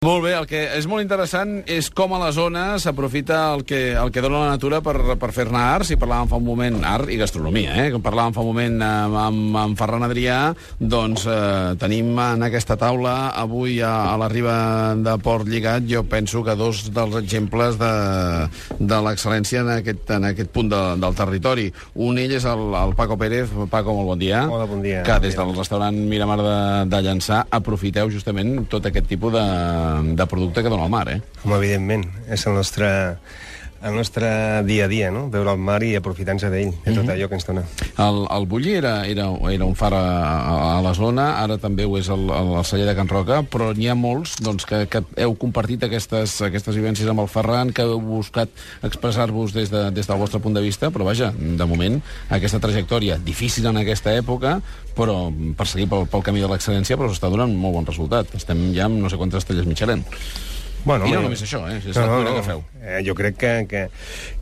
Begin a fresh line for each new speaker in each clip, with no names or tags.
Molt bé, el que és molt interessant és com a la zona s'aprofita el, que, el que dona la natura per, per fer-ne arts, i parlàvem fa un moment, art i gastronomia, eh? Com parlàvem fa un moment amb, amb, amb Ferran Adrià, doncs eh, tenim en aquesta taula avui a, a la riba de Port Lligat, jo penso que dos dels exemples de, de l'excel·lència en, aquest, en aquest punt de, del territori. Un ell és el, el Paco Pérez. Paco, molt bon dia.
Hola, bon dia.
Que des del restaurant Miramar de, de Llançà aprofiteu justament tot aquest tipus de, de producte que dona el mar, eh?
Home, evidentment, és el nostre, el nostre dia a dia, no? Veure el mar i aprofitar-nos d'ell, de tot allò que ens dona.
El, el Bulli era, era, era un far a, a, a la zona, ara també ho és el, el, el celler de Can Roca, però n'hi ha molts doncs, que, que heu compartit aquestes, aquestes vivències amb el Ferran, que heu buscat expressar-vos des, de, des del vostre punt de vista, però vaja, de moment, aquesta trajectòria difícil en aquesta època, però per seguir pel, pel camí de l'excel·lència, però s'està donant molt bon resultat. Estem ja amb no sé quantes estrelles Michelin.
Bueno,
I no només això, eh? És la cuina que feu.
Eh, jo crec que, que,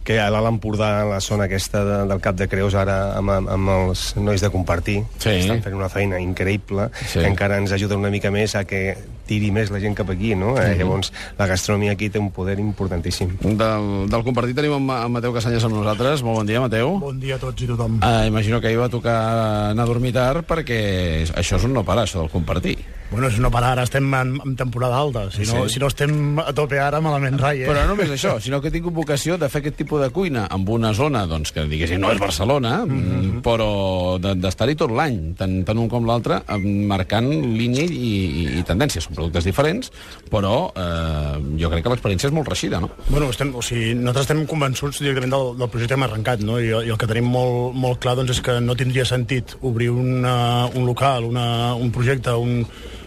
que a l'Alt Empordà, a la zona aquesta de, del Cap de Creus, ara amb, amb els nois de compartir,
Sí.
estan fent una feina increïble,
Sí.
que encara ens ajuda una mica més a que tiri més la gent cap aquí, no? Eh,
Mhm.
Llavors, la gastronomia aquí té un poder importantíssim.
Del, del compartit tenim en, en Mateu Casanyes amb nosaltres. Molt bon dia, Mateu.
Bon dia a tots i tothom.
Uh, imagino que ahir va tocar anar a dormir tard perquè això és un no parar, això del compartir.
Bueno, és no parar, ara estem en, en temporada alta. Si no,
Sí.
si no estem a tope ara, malament rai, eh?
Però no només això, sinó que tinc vocació de fer aquest tipus de cuina en una zona, doncs, que diguéssim no és Barcelona, mm -hmm. però de- d'estar-hi tot l'any, tant, tant un com l'altre, marcant línia i, i, i tendències. Productes diferents, però eh, jo crec que l'experiència és molt reixida, no?
Bueno, estem, o sigui, nosaltres estem convençuts directament del, del projecte que hem arrencat, no? I, i el que tenim molt, molt clar doncs, és que no tindria sentit obrir una, un local, una, un projecte, un,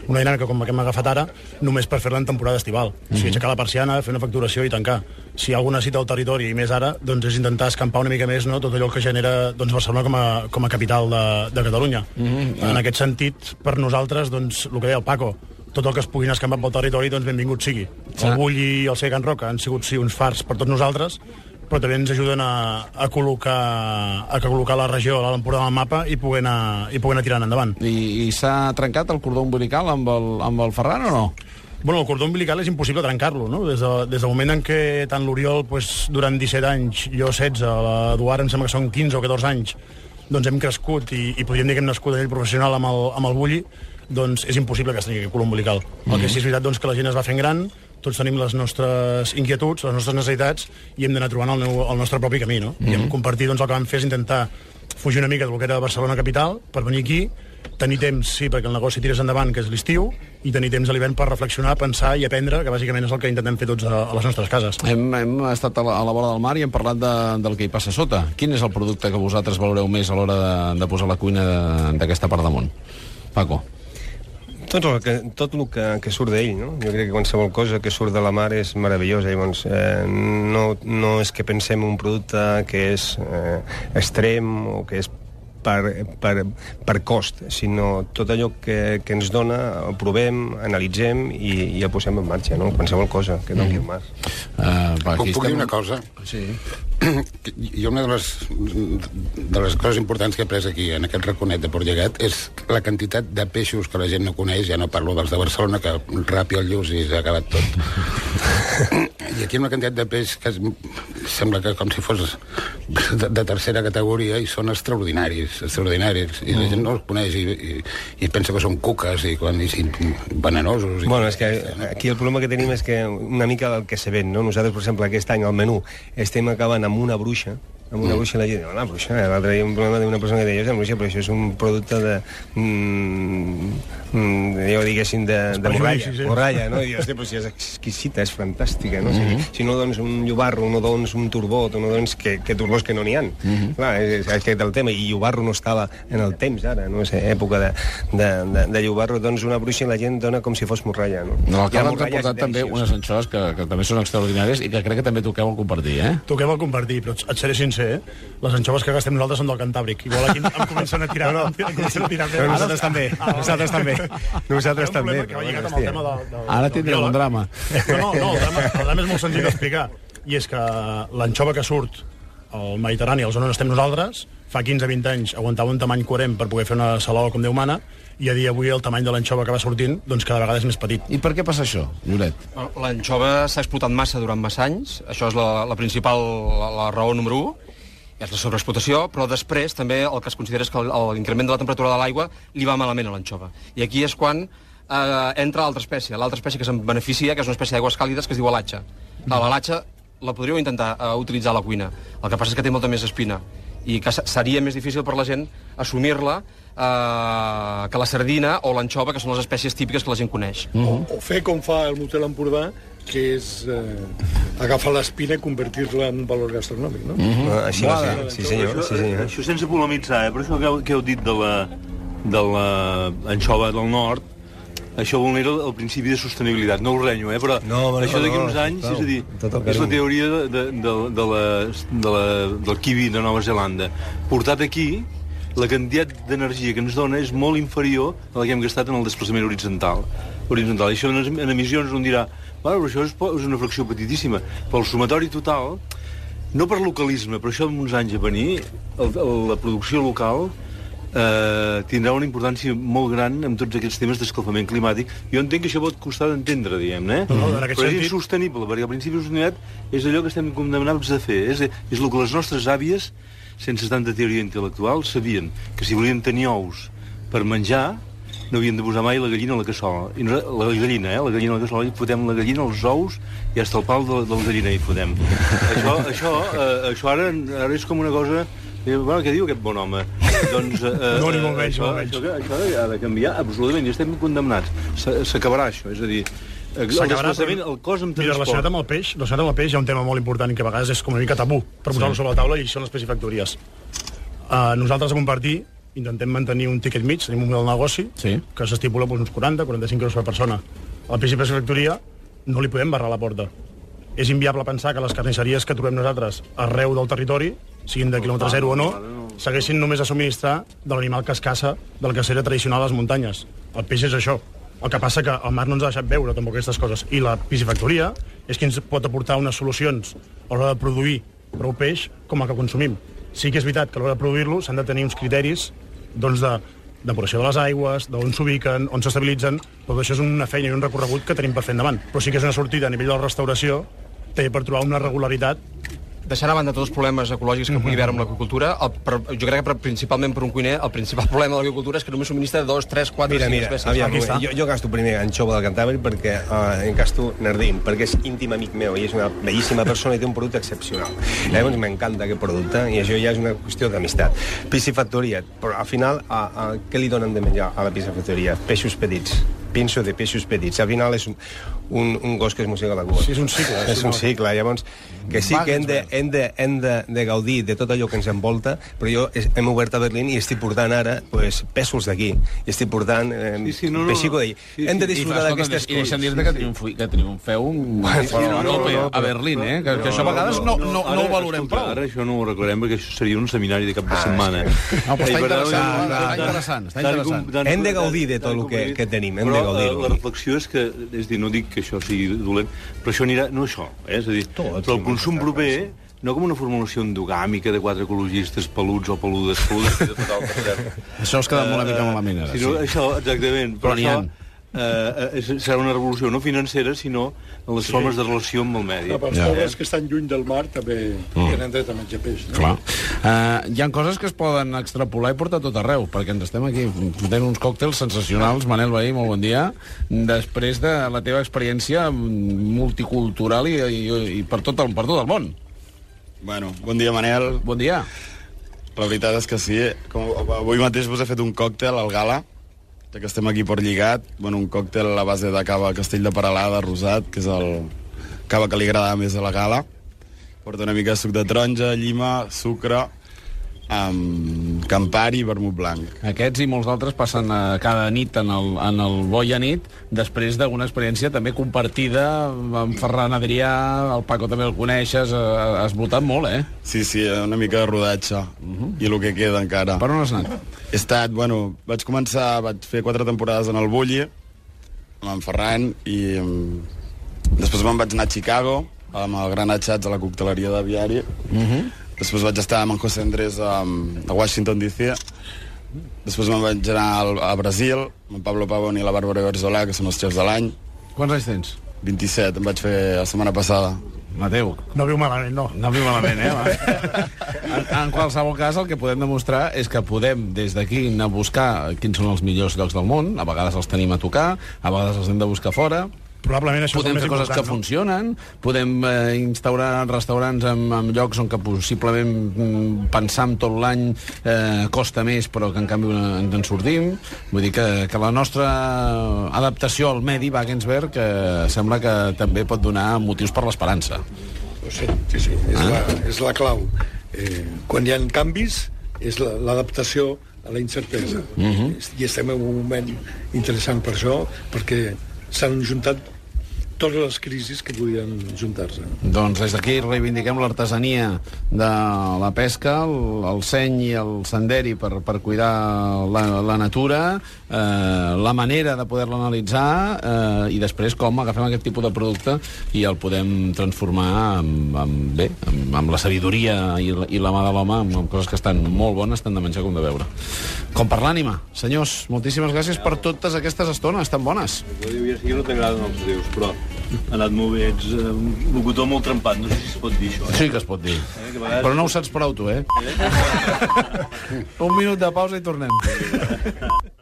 una dinàmica com la que hem agafat ara, només per fer-la en temporada estival. O sigui, aixecar la persiana, fer una facturació i tancar. Si algú necessita el territori, i més ara, doncs és intentar escampar una mica més no? tot allò que genera doncs, Barcelona com a, com a capital de, de Catalunya. Mm -hmm. En aquest sentit, per nosaltres, doncs, el que deia el Paco, tot el que es puguin escampar pel territori, doncs benvingut sigui. El Bull i el Ser Can Roca han sigut sí, uns fars per tots nosaltres, però també ens ajuden a, a, col·locar, a col·locar la regió, a l'Alt Empordà al mapa i poder anar, i poder anar tirant endavant.
I, i s'ha trencat el cordó umbilical amb el, amb el Ferran o no?
Bueno, el cordó umbilical és impossible trencar-lo, no? Des, de, des del moment en què tant l'Oriol, pues, durant 17 anys, jo 16, l'Eduard em sembla que són 15 o 14 anys, doncs hem crescut i, i podríem dir que hem nascut a nivell professional amb el, amb el Bulli, doncs és impossible que es tingui cordó umbilical. El que sí és veritat doncs, que la gent es va fent gran, tots tenim les nostres inquietuds, les nostres necessitats, i hem d'anar trobant el, meu, el nostre propi camí, no? I hem compartit, doncs, el que vam fer és intentar fugir una mica del que era Barcelona capital per venir aquí, tenir temps, sí, perquè el negoci tires endavant, que és l'estiu, i tenir temps a l'hivern per reflexionar, pensar i aprendre, que bàsicament és el que intentem fer tots a, a les nostres cases.
Hem, hem estat a la, a la vora del mar i hem parlat de, del que hi passa sota. Quin és el producte que vosaltres valoreu més a l'hora de, de posar la cuina d'aquesta part damunt? Paco.
Tot el que, tot el que, que surt d'ell, no? Jo crec que qualsevol cosa que surt de la mar és meravellosa. Llavors, eh, no, no és que pensem en un producte que és eh, extrem o que és per, per, per cost, sinó tot allò que, que ens dona, ho provem, analitzem i, i el posem en marxa, no? Qualsevol cosa que doni el mar.
Uh, va,
Puc,
aquí
puc dir una cosa?
Sí.
Jo una de les, de les coses importants que he après aquí, en aquest raconet de Port Llegat, és la quantitat de peixos que la gent no coneix, ja no parlo dels de Barcelona, que ràpid el lluç i s'ha acabat tot. I aquí hi ha una quantitat de peix que es, sembla que com si fos de, de tercera categoria i són extraordinaris, extraordinaris. I la gent no els coneix i, i, i pensa que són cuques i, quan, i, i venenosos. I,
Bueno, és que aquí el problema que tenim és que una mica el que se ven, no? Nosaltres, per exemple, aquest any al menú estem acabant amb una bruixa, amb una bruixa la gent diu, la bruixa, eh, l'altre dia un problema d'una persona que deia, és una bruixa, però això és un producte de... Mm, mm, jo diguéssim, de, de morralla,
sí.
morralla, no? I dius, "Hosti, però si és exquisita, és fantàstica, no? si, si no dones un llobarro, no dones un turbot, no dones que, que turbos que no n'hi ha. Clar, és, és aquest el tema, i llobarro no estava en el temps ara, no? És època de, de, de, de llobarro, doncs una bruixa i la gent dona com si fos morralla, no?
No,
la
ens ha
morralla és
portat també unes anxoves que, que també són extraordinàries i que crec que també toqueu al compartir, eh?
Toquem el compartir, però et seré sincer, eh? Les anxoves que gastem nosaltres són del Cantàbric. Igual aquí em comencen a tirar, no, no. em comencen a tirar
Però nosaltres també,
Ah,
nosaltres també. Nosaltres també.
problema que va
però
lligat
bueno,
amb el tema del, del,
Ara
del
tindrem un drama.
No, no, no, el drama, el drama és molt senzill d'explicar. I és que l'anxova que surt al Mediterrani, a la zona on estem nosaltres, fa 15-20 anys aguantava un tamany coherent per poder fer una saló com Déu mana, i a dia d'avui el tamany de l'anxova que va sortint doncs cada vegada és més petit.
I per què passa això, Lloret?
L'anxova s'ha explotat massa durant massa anys, això és la, la principal, la, la raó número 1, és la sobreexplotació, però després també el que es considera és que l'increment de la temperatura de l'aigua li va malament a l'anxova. I aquí és quan eh, entra l'altra espècie, l'altra espècie que se'n beneficia, que és una espècie d'aigües càlides que es diu alatxa. La latxa la podríeu intentar uh, utilitzar a la cuina. El que passa és que té molta més espina i que seria més difícil per la gent assumir-la uh, que la sardina o l'anxova, que són les espècies típiques que la gent coneix.
Mm -hmm. o, o fer com fa el Motel Empordà, que és eh, agafar l'espina i convertir-la en un valor gastronòmic, no?
Mm -hmm. ah, així va ser, sí senyor.
Això,
sí, senyor.
això sense polemitzar, eh? però això que heu, que heu dit de la, de l'anxova del nord, això vulnera el, el principi de sostenibilitat. No ho renyo, eh? però
no,
això d'aquí
no,
uns anys,
no,
és a dir, és la teoria de, de, de, de la, de la, del kiwi de Nova Zelanda. Portat aquí, la quantitat d'energia que ens dona és molt inferior a la que hem gastat en el desplaçament horitzontal. horitzontal. I això en, en emissions un dirà, bueno, però això és, és una fracció petitíssima. Però el sumatori total, no per localisme, però això en uns anys a venir, el, el, la producció local eh, tindrà una importància molt gran en tots aquests temes d'escalfament climàtic. Jo entenc que això pot costar d'entendre, diguem-ne, eh?
No, en aquest
però és
sentit-
insostenible, perquè el principi de sostenibilitat és allò que estem condemnats a fer. És, és el que les nostres àvies, sense tanta teoria intel·lectual, sabien que si volien tenir ous per menjar, no havien de posar mai la gallina a la cassola. I no, la gallina, eh? La gallina a la cassola, i fotem la gallina, els ous, i hasta el pal del, del galliner hi fotem. això, això, eh, això ara, ara és com una cosa... Eh, bueno, què diu aquest bon home? doncs, eh,
No, ni
eh,
molt menys,
això. Això, això ha de canviar absolutament, i estem condemnats. S'a- S'acabarà això, és a dir, el
S'acabarà,
el cos amb
Mira, relacionat
transport...
amb el peix, relacionat amb el peix hi ha un tema molt important que a vegades és com una mica tabú per posar-lo sobre la taula i són les piscifactories. Uh, nosaltres a compartir intentem mantenir un tiquet mig, tenim un model de negoci
Sí.
que s'estipula doncs, uns 40, 45 euros per persona. A la peix i piscifactoria no li podem barrar la porta. És inviable pensar que les carnisseries que trobem nosaltres arreu del territori, siguin de quilòmetre zero o no, segueixin només a subministrar de l'animal que es caça del cacera tradicional a les muntanyes. El peix és això. El que passa que el mar no ens ha deixat veure tampoc aquestes coses. I la piscifactoria és qui ens pot aportar unes solucions a l'hora de produir prou peix com el que consumim. Sí que és veritat que a l'hora de produir-lo s'han de tenir uns criteris doncs, de depuració de les aigües, d'on s'ubiquen, on s'estabilitzen, tot això és una feina i un recorregut que tenim per fer endavant. Però sí que és una sortida a nivell de la restauració també per trobar una regularitat
Deixant a banda tots els problemes ecològics que pugui haver amb l'agricultura, jo crec que per, principalment per un cuiner, el principal problema de l'agricultura és que només subministra dos, tres, quatre,
Mira,
cinc
mira,
espècies.
aviam,
Aquí està.
jo, jo gasto primer anxova del Cantàbria perquè uh, en gasto Nardim, perquè és íntim amic meu i és una bellíssima persona i té un producte excepcional. Llavors m'encanta aquest producte i això ja és una qüestió d'amistat. Piscifactoria, però al final a, a, què li donen de menjar a la piscifactoria? Peixos petits pinso de peixos petits. Al final és un, un, un gos que es mossega la cua.
Sí, és un cicle,
És
sí,
un
no.
cicle. Llavors, que sí que hem de, hem de, hem de, de gaudir de tot allò que ens envolta, però jo es- hem obert a Berlín i estic portant ara pues, pèsols d'aquí. I estic portant eh,
Sí, sí, no, no.
peixico d'ahir.
Sí,
hem de
sí.
disfrutar d'aquestes
I deixa'm
coses.
dir-te que, triomfi, que triomfeu bueno,
sí, no, no, no,
a Berlín, eh? Que, que això a vegades no, no, no, ho valorem prou.
Ara això no ho arreglarem perquè això seria un seminari de cap de
Ah,
setmana.
No, però està interessant, està interessant, està
Hem de gaudir de tot el que- que tenim, hem de
Però,
gaudir-ho.
eh, La reflexió és que, és dir, no dic que això sigui dolent, però això anirà... No això, eh? és a dir,
Tot,
però el consum proper no com una formulació endogàmica de quatre ecologistes peluts o peludes, peludes i de tot cert.
Això has quedat molt una mica malament, ara.
Sinó,
Sí.
Això, exactament.
Però n'hi
això. Eh, eh, serà una revolució no financera, sinó en les sí. formes de relació amb el medi.
Però pels
Ja.
pobles que estan lluny del mar també tenen dret a menjar peix. No?
Clar. Uh, hi ha coses que es poden extrapolar i portar tot arreu, perquè ens estem aquí fotent uns còctels sensacionals. Manel Bahí, molt bon dia. Després de la teva experiència multicultural i, i, i per, tot el, per tot el món.
Bueno, bon dia, Manel.
Bon dia.
La veritat és que sí. Com, avui mateix vos he fet un còctel al Gala, ja que estem aquí per lligat. Bueno, un còctel a base de cava castell de Paralada, rosat, que és el cava que li agrada més a la Gala. Porta una mica de suc de taronja, llima, sucre, amb campari i vermut blanc.
Aquests i molts altres passen uh, cada nit en el, en el Boia nit, després d'una experiència també compartida amb Ferran Adrià, el Paco també el coneixes, uh, has votat molt, eh?
Sí, sí, una mica de rodatge. Uh -huh. I el que queda encara.
Per on has anat?
He estat, bueno, vaig començar, vaig fer quatre temporades en el Bulli, amb en Ferran, i um, després me'n vaig anar a Chicago, amb el Gran Atxats a la cocteleria de Viari. Uh -huh. Després vaig estar amb en José Andrés a, a Washington, D.C., Després me'n vaig anar al, a Brasil, amb en Pablo Pavón i la Bàrbara Berzola, que són els xefs de l'any.
Quants anys tens?
27, em vaig fer la setmana passada.
Mateu.
No viu malament, no.
No viu malament, eh? Va. En, en qualsevol cas, el que podem demostrar és que podem, des d'aquí, anar a buscar quins són els millors llocs del món. A vegades els tenim a tocar, a vegades els hem de buscar fora.
Probablement això
Podem
és
fer coses que
no?
funcionen, podem eh, instaurar restaurants en, en llocs on que possiblement mm, pensar en tot l'any eh, costa més, però que en canvi eh, ens en sortim. Vull dir que, que la nostra adaptació al medi Wagensberg eh, sembla que també pot donar motius per l'esperança.
Sí, sí, sí, és, la, és la clau. Eh, quan hi ha canvis, és la- l'adaptació a la incertesa. I estem en un moment interessant per això, perquè s'han juntat totes les crisis que podien juntar-se.
Doncs des d'aquí reivindiquem l'artesania de la pesca, el, el seny i el senderi per, per cuidar la, la natura, eh, la manera de poder-la analitzar eh, i després com agafem aquest tipus de producte i el podem transformar amb, amb, bé, amb, amb la sabidoria i la, i la mà de l'home amb, amb coses que estan molt bones, tant de menjar com de beure. Com per l'ànima. Senyors, moltíssimes gràcies per totes aquestes estones tan bones.
Jo diria que no t'agraden els déus, però ha anat molt bé. Ets eh, un locutor molt trempat, no sé si es pot dir això. Eh?
Sí que es pot dir.
a vegades-
Però no ho saps prou, tu, eh? Un minut de pausa i tornem.